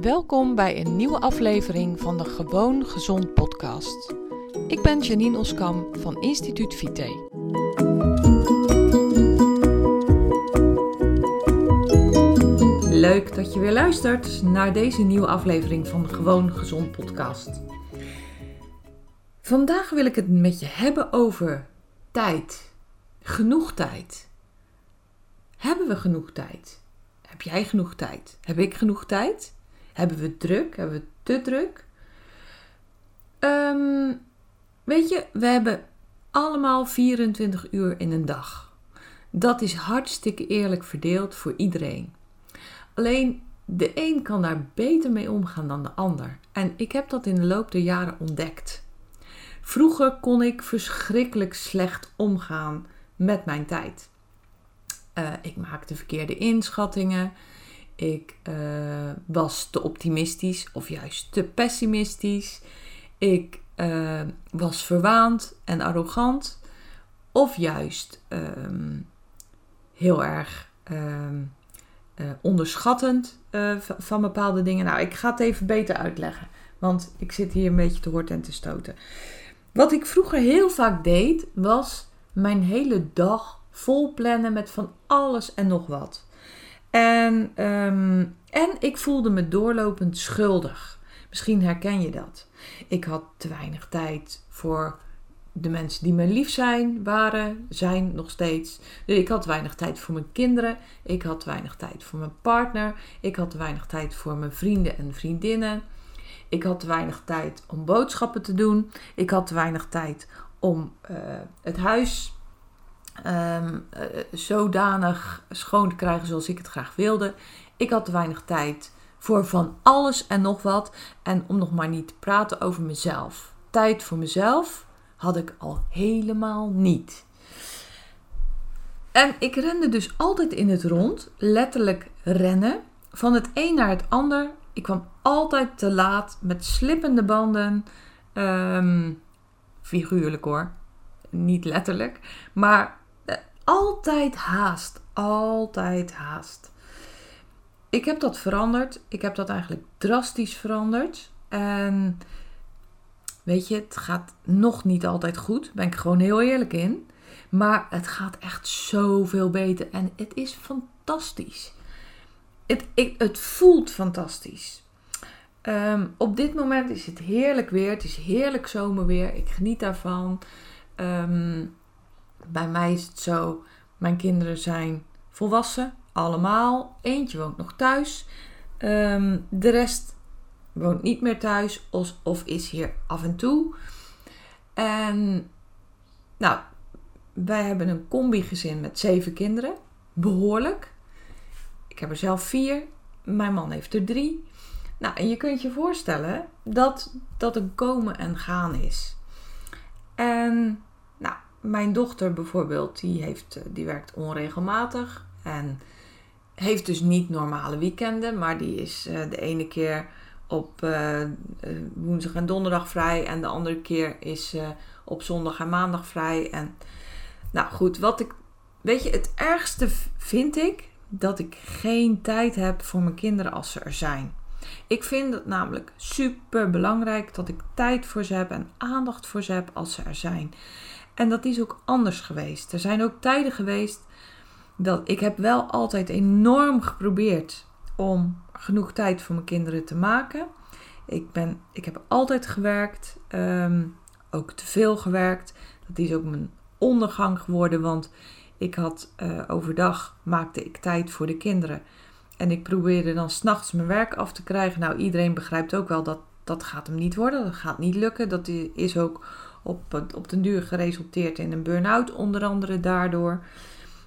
Welkom bij een nieuwe aflevering van de Gewoon Gezond podcast. Ik ben Janine Oskam van Instituut Vite. Leuk dat je weer luistert naar deze nieuwe aflevering van de Gewoon Gezond podcast. Vandaag wil ik het met je hebben over tijd. Genoeg tijd. Hebben we genoeg tijd? Heb jij genoeg tijd? Heb ik genoeg tijd? Hebben we druk? Hebben we te druk? Ehm, weet je, we hebben allemaal 24 uur in een dag. Dat is hartstikke eerlijk verdeeld voor iedereen. Alleen de een kan daar beter mee omgaan dan de ander. En ik heb dat in de loop der jaren ontdekt. Vroeger kon ik verschrikkelijk slecht omgaan met mijn tijd. Uh, ik maakte verkeerde inschattingen. Ik uh, was te optimistisch of juist te pessimistisch. Ik uh, was verwaand en arrogant. Of juist um, heel erg um, uh, onderschattend van bepaalde dingen. Nou, ik ga het even beter uitleggen. Want ik zit hier een beetje te horten en te stoten. Wat ik vroeger heel vaak deed, was mijn hele dag vol plannen met van alles en nog wat. En, um, en ik voelde me doorlopend schuldig. Misschien herken je dat. Ik had te weinig tijd voor de mensen die me lief zijn, waren, zijn nog steeds. Dus ik had weinig tijd voor mijn kinderen. Ik had weinig tijd voor mijn partner. Ik had weinig tijd voor mijn vrienden en vriendinnen. Ik had te weinig tijd om boodschappen te doen. Ik had te weinig tijd om uh, het huis um, uh, zodanig schoon te krijgen zoals ik het graag wilde. Ik had te weinig tijd voor van alles en nog wat. En om nog maar niet te praten over mezelf. Tijd voor mezelf had ik al helemaal niet. En ik rende dus altijd in het rond, letterlijk rennen, van het een naar het ander. Ik kwam altijd te laat met slippende banden. Um, figuurlijk hoor, niet letterlijk. Maar altijd haast. Altijd haast. Ik heb dat veranderd. Ik heb dat eigenlijk drastisch veranderd. En weet je, het gaat nog niet altijd goed. Ben ik gewoon heel eerlijk in. Maar het gaat echt zoveel beter. En het is fantastisch. Het, ik, het voelt fantastisch. Um, op dit moment is het heerlijk weer. Het is heerlijk zomerweer. Ik geniet daarvan. Um, bij mij is het zo, mijn kinderen zijn volwassen, allemaal. Eentje woont nog thuis. Um, de rest woont niet meer thuis of, is hier af en toe. En nou, wij hebben een combi-gezin met zeven kinderen. Behoorlijk. Ik heb er zelf vier. Mijn man heeft er drie. Nou, en je kunt je voorstellen dat dat een komen en gaan is. En mijn dochter bijvoorbeeld, die, heeft, eh, die werkt onregelmatig en heeft dus niet normale weekenden, maar die is uh, de ene keer op uh, woensdag en donderdag vrij en de andere keer is op zondag en maandag vrij. En nou goed, wat ik, weet je, het ergste vind ik dat ik geen tijd heb voor mijn kinderen als ze er zijn. Ik vind het namelijk super belangrijk dat ik tijd voor ze heb en aandacht voor ze heb als ze er zijn. En dat is ook anders geweest. Er zijn ook tijden geweest dat ik heb wel altijd enorm geprobeerd om genoeg tijd voor mijn kinderen te maken. Ik, ben, ik heb altijd gewerkt, um, ook te veel gewerkt. Dat is ook mijn ondergang geworden, want ik had uh, overdag maakte ik tijd voor de kinderen. En ik probeerde dan s'nachts mijn werk af te krijgen. Nou, iedereen begrijpt ook wel dat dat gaat hem niet worden. Dat gaat niet lukken. Dat is ook op, op den duur geresulteerd in een burn-out, onder andere daardoor.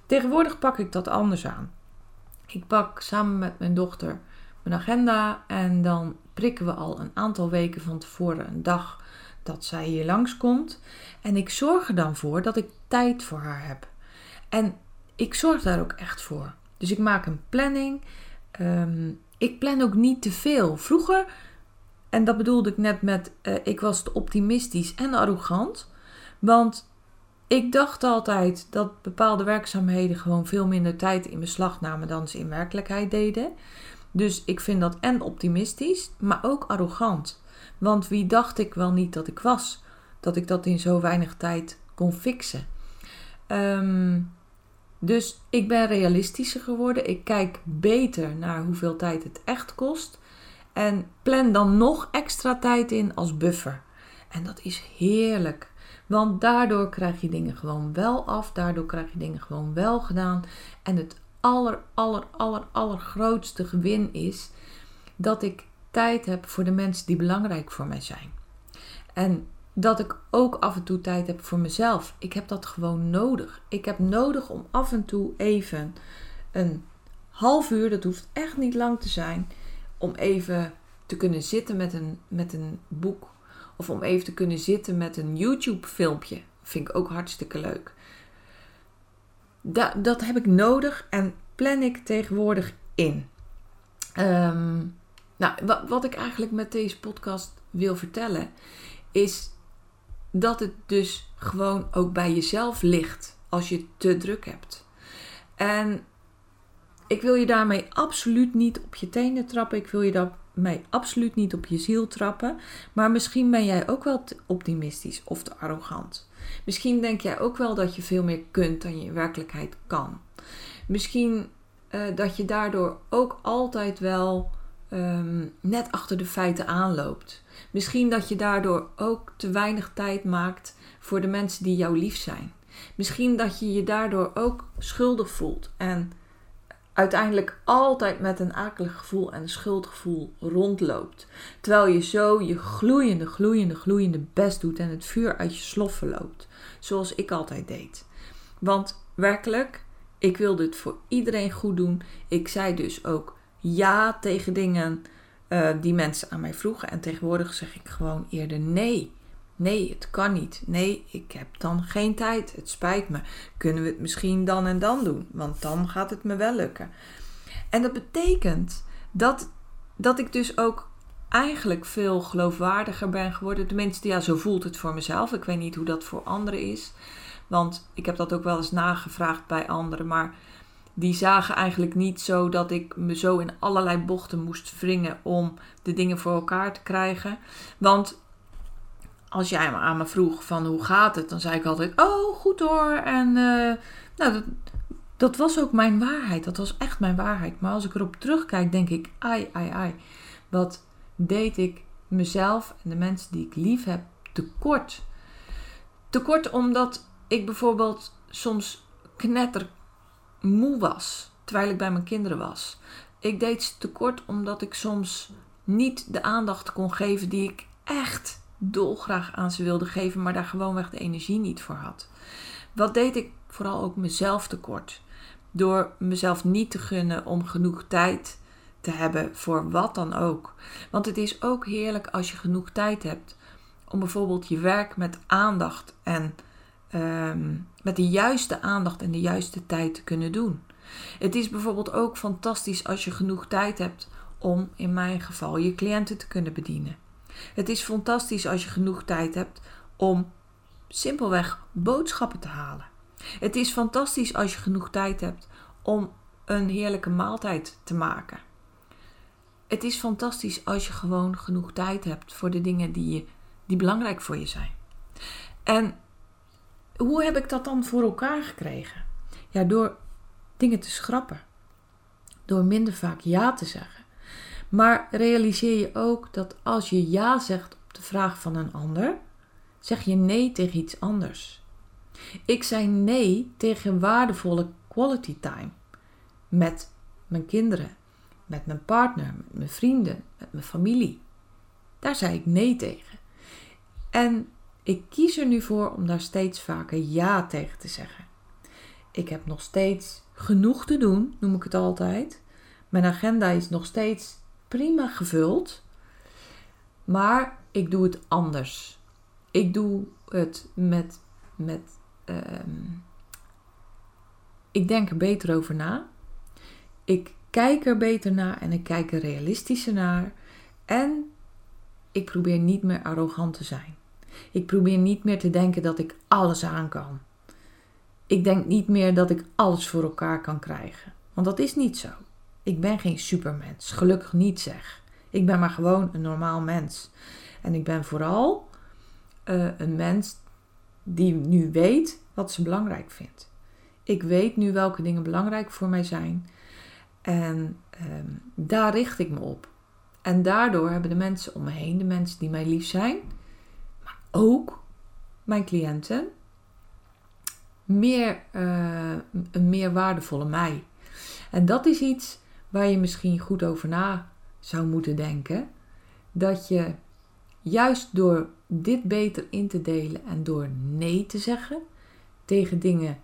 Tegenwoordig pak ik dat anders aan. Ik pak samen met mijn dochter mijn agenda en dan prikken we al een aantal weken van tevoren een dag dat zij hier langskomt. En ik zorg er dan voor dat ik tijd voor haar heb. En ik zorg daar ook echt voor. Dus ik maak een planning. Um, ik plan ook niet te veel. Vroeger en dat bedoelde ik net met, uh, ik was te optimistisch en arrogant. Want ik dacht altijd dat bepaalde werkzaamheden gewoon veel minder tijd in beslag namen dan ze in werkelijkheid deden. Dus ik vind dat en optimistisch, maar ook arrogant. Want wie dacht ik wel niet dat ik was? Dat ik dat in zo weinig tijd kon fixen. Ehm, dus ik ben realistischer geworden. Ik kijk beter naar hoeveel tijd het echt kost. En plan dan nog extra tijd in als buffer. En dat is heerlijk. Want daardoor krijg je dingen gewoon wel af. Daardoor krijg je dingen gewoon wel gedaan. En het aller, aller, aller, allergrootste gewin is dat ik tijd heb voor de mensen die belangrijk voor mij zijn. En dat ik ook af en toe tijd heb voor mezelf. Ik heb dat gewoon nodig. Ik heb nodig om af en toe even een half uur, dat hoeft echt niet lang te zijn, om even te kunnen zitten met een, met een boek. Of om even te kunnen zitten met een YouTube-filmpje. Vind ik ook hartstikke leuk. Da dat heb ik nodig en plan ik tegenwoordig in. Ehm, nou, wat, wat ik eigenlijk met deze podcast wil vertellen, is dat het dus gewoon ook bij jezelf ligt als je te druk hebt. En ik wil je daarmee absoluut niet op je tenen trappen. Ik wil je daarmee absoluut niet op je ziel trappen. Maar misschien ben jij ook wel te optimistisch of te arrogant. Misschien denk jij ook wel dat je veel meer kunt dan je in werkelijkheid kan. Misschien uh, dat je daardoor ook altijd wel um, net achter de feiten aanloopt. Misschien dat je daardoor ook te weinig tijd maakt voor de mensen die jou lief zijn. Misschien dat je je daardoor ook schuldig voelt en uiteindelijk altijd met een akelig gevoel en een schuldgevoel rondloopt. Terwijl je zo je gloeiende, gloeiende, gloeiende best doet en het vuur uit je sloffen loopt. Zoals ik altijd deed. Want werkelijk, ik wilde het voor iedereen goed doen. Ik zei dus ook ja tegen dingen uh, die mensen aan mij vroegen. En tegenwoordig zeg ik gewoon eerder nee. Nee, het kan niet. Nee, ik heb dan geen tijd. Het spijt me. Kunnen we het misschien dan en dan doen? Want dan gaat het me wel lukken. En dat betekent dat, dat ik dus ook eigenlijk veel geloofwaardiger ben geworden. Tenminste, ja, zo voelt het voor mezelf. Ik weet niet hoe dat voor anderen is. Want ik heb dat ook wel eens nagevraagd bij anderen. Maar die zagen eigenlijk niet zo dat ik me zo in allerlei bochten moest wringen om de dingen voor elkaar te krijgen. Want als jij me aan me vroeg van hoe gaat het, dan zei ik altijd, oh goed hoor. En uh, nou, dat, dat was ook mijn waarheid. Dat was echt mijn waarheid. Maar als ik erop terugkijk, denk ik, ai, ai, ai. Wat deed ik mezelf en de mensen die ik lief heb tekort? Tekort omdat ik bijvoorbeeld soms knetter moe was terwijl ik bij mijn kinderen was. Ik deed ze tekort omdat ik soms niet de aandacht kon geven die ik echt dolgraag aan ze wilde geven, maar daar gewoonweg de energie niet voor had. Wat deed ik vooral ook mezelf tekort? Door mezelf niet te gunnen om genoeg tijd te hebben voor wat dan ook. Want het is ook heerlijk als je genoeg tijd hebt om bijvoorbeeld je werk met aandacht en Ehm, met de juiste aandacht en de juiste tijd te kunnen doen. Het is bijvoorbeeld ook fantastisch als je genoeg tijd hebt om in mijn geval je cliënten te kunnen bedienen. Het is fantastisch als je genoeg tijd hebt om simpelweg boodschappen te halen. Het is fantastisch als je genoeg tijd hebt om een heerlijke maaltijd te maken. Het is fantastisch als je gewoon genoeg tijd hebt voor de dingen die, die belangrijk voor je zijn. En hoe heb ik dat dan voor elkaar gekregen? Ja, door dingen te schrappen. Door minder vaak ja te zeggen. Maar realiseer je ook dat als je ja zegt op de vraag van een ander, zeg je nee tegen iets anders. Ik zei nee tegen waardevolle quality time met mijn kinderen, met mijn partner, met mijn vrienden, met mijn familie. Daar zei ik nee tegen. En ik kies er nu voor om daar steeds vaker ja tegen te zeggen. Ik heb nog steeds genoeg te doen, noem ik het altijd. Mijn agenda is nog steeds prima gevuld. Maar ik doe het anders. Ik doe het met. met ehm, ik denk er beter over na. Ik kijk er beter naar en ik kijk er realistischer naar. En ik probeer niet meer arrogant te zijn. Ik probeer niet meer te denken dat ik alles aan kan. Ik denk niet meer dat ik alles voor elkaar kan krijgen. Want dat is niet zo. Ik ben geen supermens. Gelukkig niet zeg. Ik ben maar gewoon een normaal mens. En ik ben vooral uh, een mens die nu weet wat ze belangrijk vindt. Ik weet nu welke dingen belangrijk voor mij zijn. En um, daar richt ik me op. En daardoor hebben de mensen om me heen, de mensen die mij lief zijn, ook mijn cliënten, meer, uh, een meer waardevolle mij. En dat is iets waar je misschien goed over na zou moeten denken. Dat je juist door dit beter in te delen en door nee te zeggen tegen dingen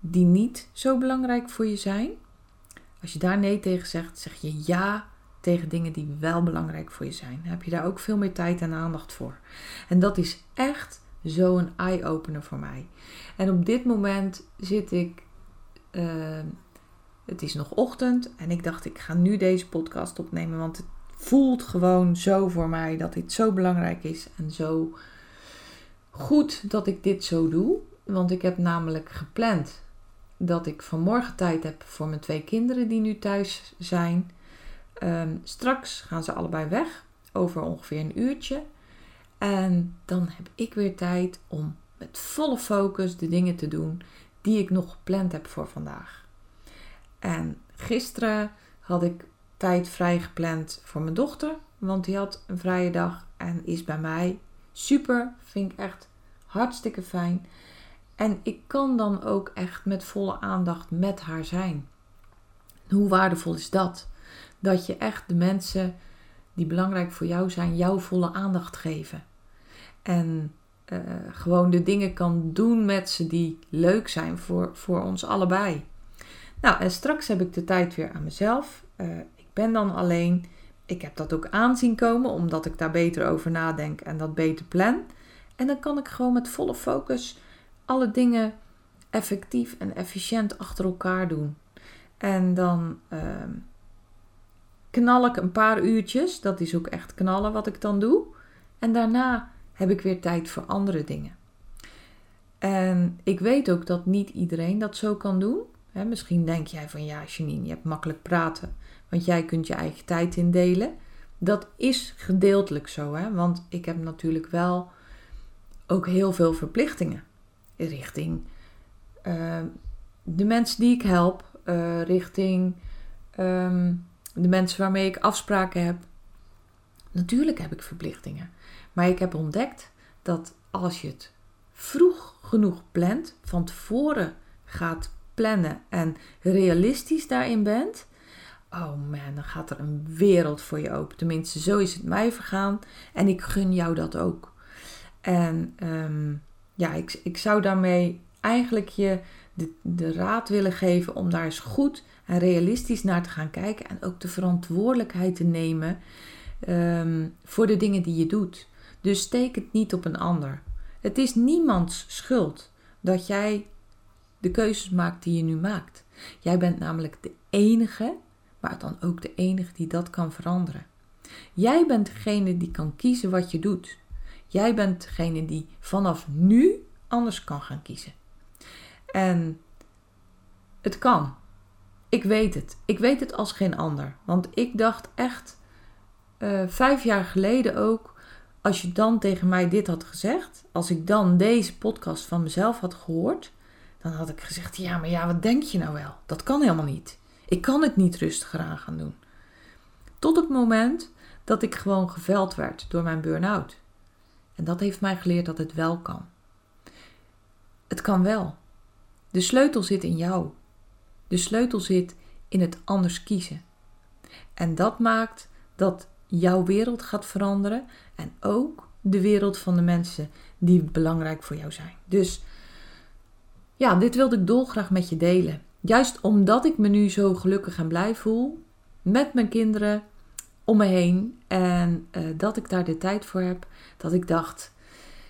die niet zo belangrijk voor je zijn. Als je daar nee tegen zegt, zeg je ja tegen dingen die wel belangrijk voor je zijn. Heb je daar ook veel meer tijd en aandacht voor. En dat is echt zo'n eye-opener voor mij. En op dit moment zit ik. Uh, het is nog ochtend en ik dacht, ik ga nu deze podcast opnemen, want het voelt gewoon zo voor mij dat dit zo belangrijk is en zo goed dat ik dit zo doe. Want ik heb namelijk gepland dat ik vanmorgen tijd heb voor mijn twee kinderen die nu thuis zijn. Ehm, straks gaan ze allebei weg, over ongeveer een uurtje. En dan heb ik weer tijd om met volle focus de dingen te doen die ik nog gepland heb voor vandaag. En gisteren had ik tijd vrij gepland voor mijn dochter, want die had een vrije dag en is bij mij. Super, vind ik echt hartstikke fijn. En ik kan dan ook echt met volle aandacht met haar zijn. Hoe waardevol is dat? Dat je echt de mensen die belangrijk voor jou zijn, jouw volle aandacht geven. En uh, gewoon de dingen kan doen met ze die leuk zijn voor, voor ons allebei. Nou, en straks heb ik de tijd weer aan mezelf. Uh, ik ben dan alleen. Ik heb dat ook aanzien komen, omdat ik daar beter over nadenk en dat beter plan. En dan kan ik gewoon met volle focus alle dingen effectief en efficiënt achter elkaar doen. En dan uh, knal ik een paar uurtjes. Dat is ook echt knallen wat ik dan doe. En daarna heb ik weer tijd voor andere dingen. En ik weet ook dat niet iedereen dat zo kan doen. misschien denk jij van ja, Janine, je hebt makkelijk praten, want jij kunt je eigen tijd indelen. Dat is gedeeltelijk zo, hè? want ik heb natuurlijk wel ook heel veel verplichtingen richting uh, de mensen die ik help, uh, richting um, de mensen waarmee ik afspraken heb. Natuurlijk heb ik verplichtingen. Maar ik heb ontdekt dat als je het vroeg genoeg plant, van tevoren gaat plannen en realistisch daarin bent, oh man, dan gaat er een wereld voor je open. Tenminste, zo is het mij vergaan en ik gun jou dat ook. En um, ja, ik, ik zou daarmee eigenlijk je de, raad willen geven om daar eens goed en realistisch naar te gaan kijken en ook de verantwoordelijkheid te nemen um, voor de dingen die je doet. Dus steek het niet op een ander. Het is niemands schuld dat jij de keuzes maakt die je nu maakt. Jij bent namelijk de enige, maar dan ook de enige die dat kan veranderen. Jij bent degene die kan kiezen wat je doet. Jij bent degene die vanaf nu anders kan gaan kiezen. En het kan. Ik weet het. Ik weet het als geen ander. Want ik dacht echt uh, vijf jaar geleden ook als je dan tegen mij dit had gezegd, als ik dan deze podcast van mezelf had gehoord, dan had ik gezegd: Ja, maar ja, wat denk je nou wel? Dat kan helemaal niet. Ik kan het niet rustiger aan gaan doen. Tot het moment dat ik gewoon geveld werd door mijn burn-out. En dat heeft mij geleerd dat het wel kan. Het kan wel. De sleutel zit in jou. De sleutel zit in het anders kiezen. En dat maakt dat jouw wereld gaat veranderen en ook de wereld van de mensen die belangrijk voor jou zijn. Dus ja, dit wilde ik dolgraag met je delen. Juist omdat ik me nu zo gelukkig en blij voel met mijn kinderen om me heen en uh, dat ik daar de tijd voor heb, dat ik dacht,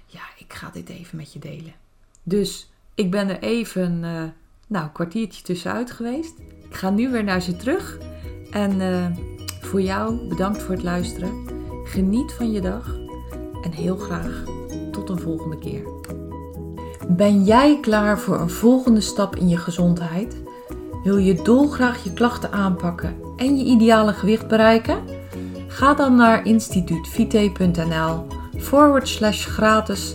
ja, ik ga dit even met je delen. Dus ik ben er even, uh, nou, een kwartiertje tussenuit geweest. Ik ga nu weer naar ze terug en uh, voor jou bedankt voor het luisteren. Geniet van je dag en heel graag tot een volgende keer. Ben jij klaar voor een volgende stap in je gezondheid? Wil je dolgraag je klachten aanpakken en je ideale gewicht bereiken? Ga dan naar instituutvite.nl forward slash gratis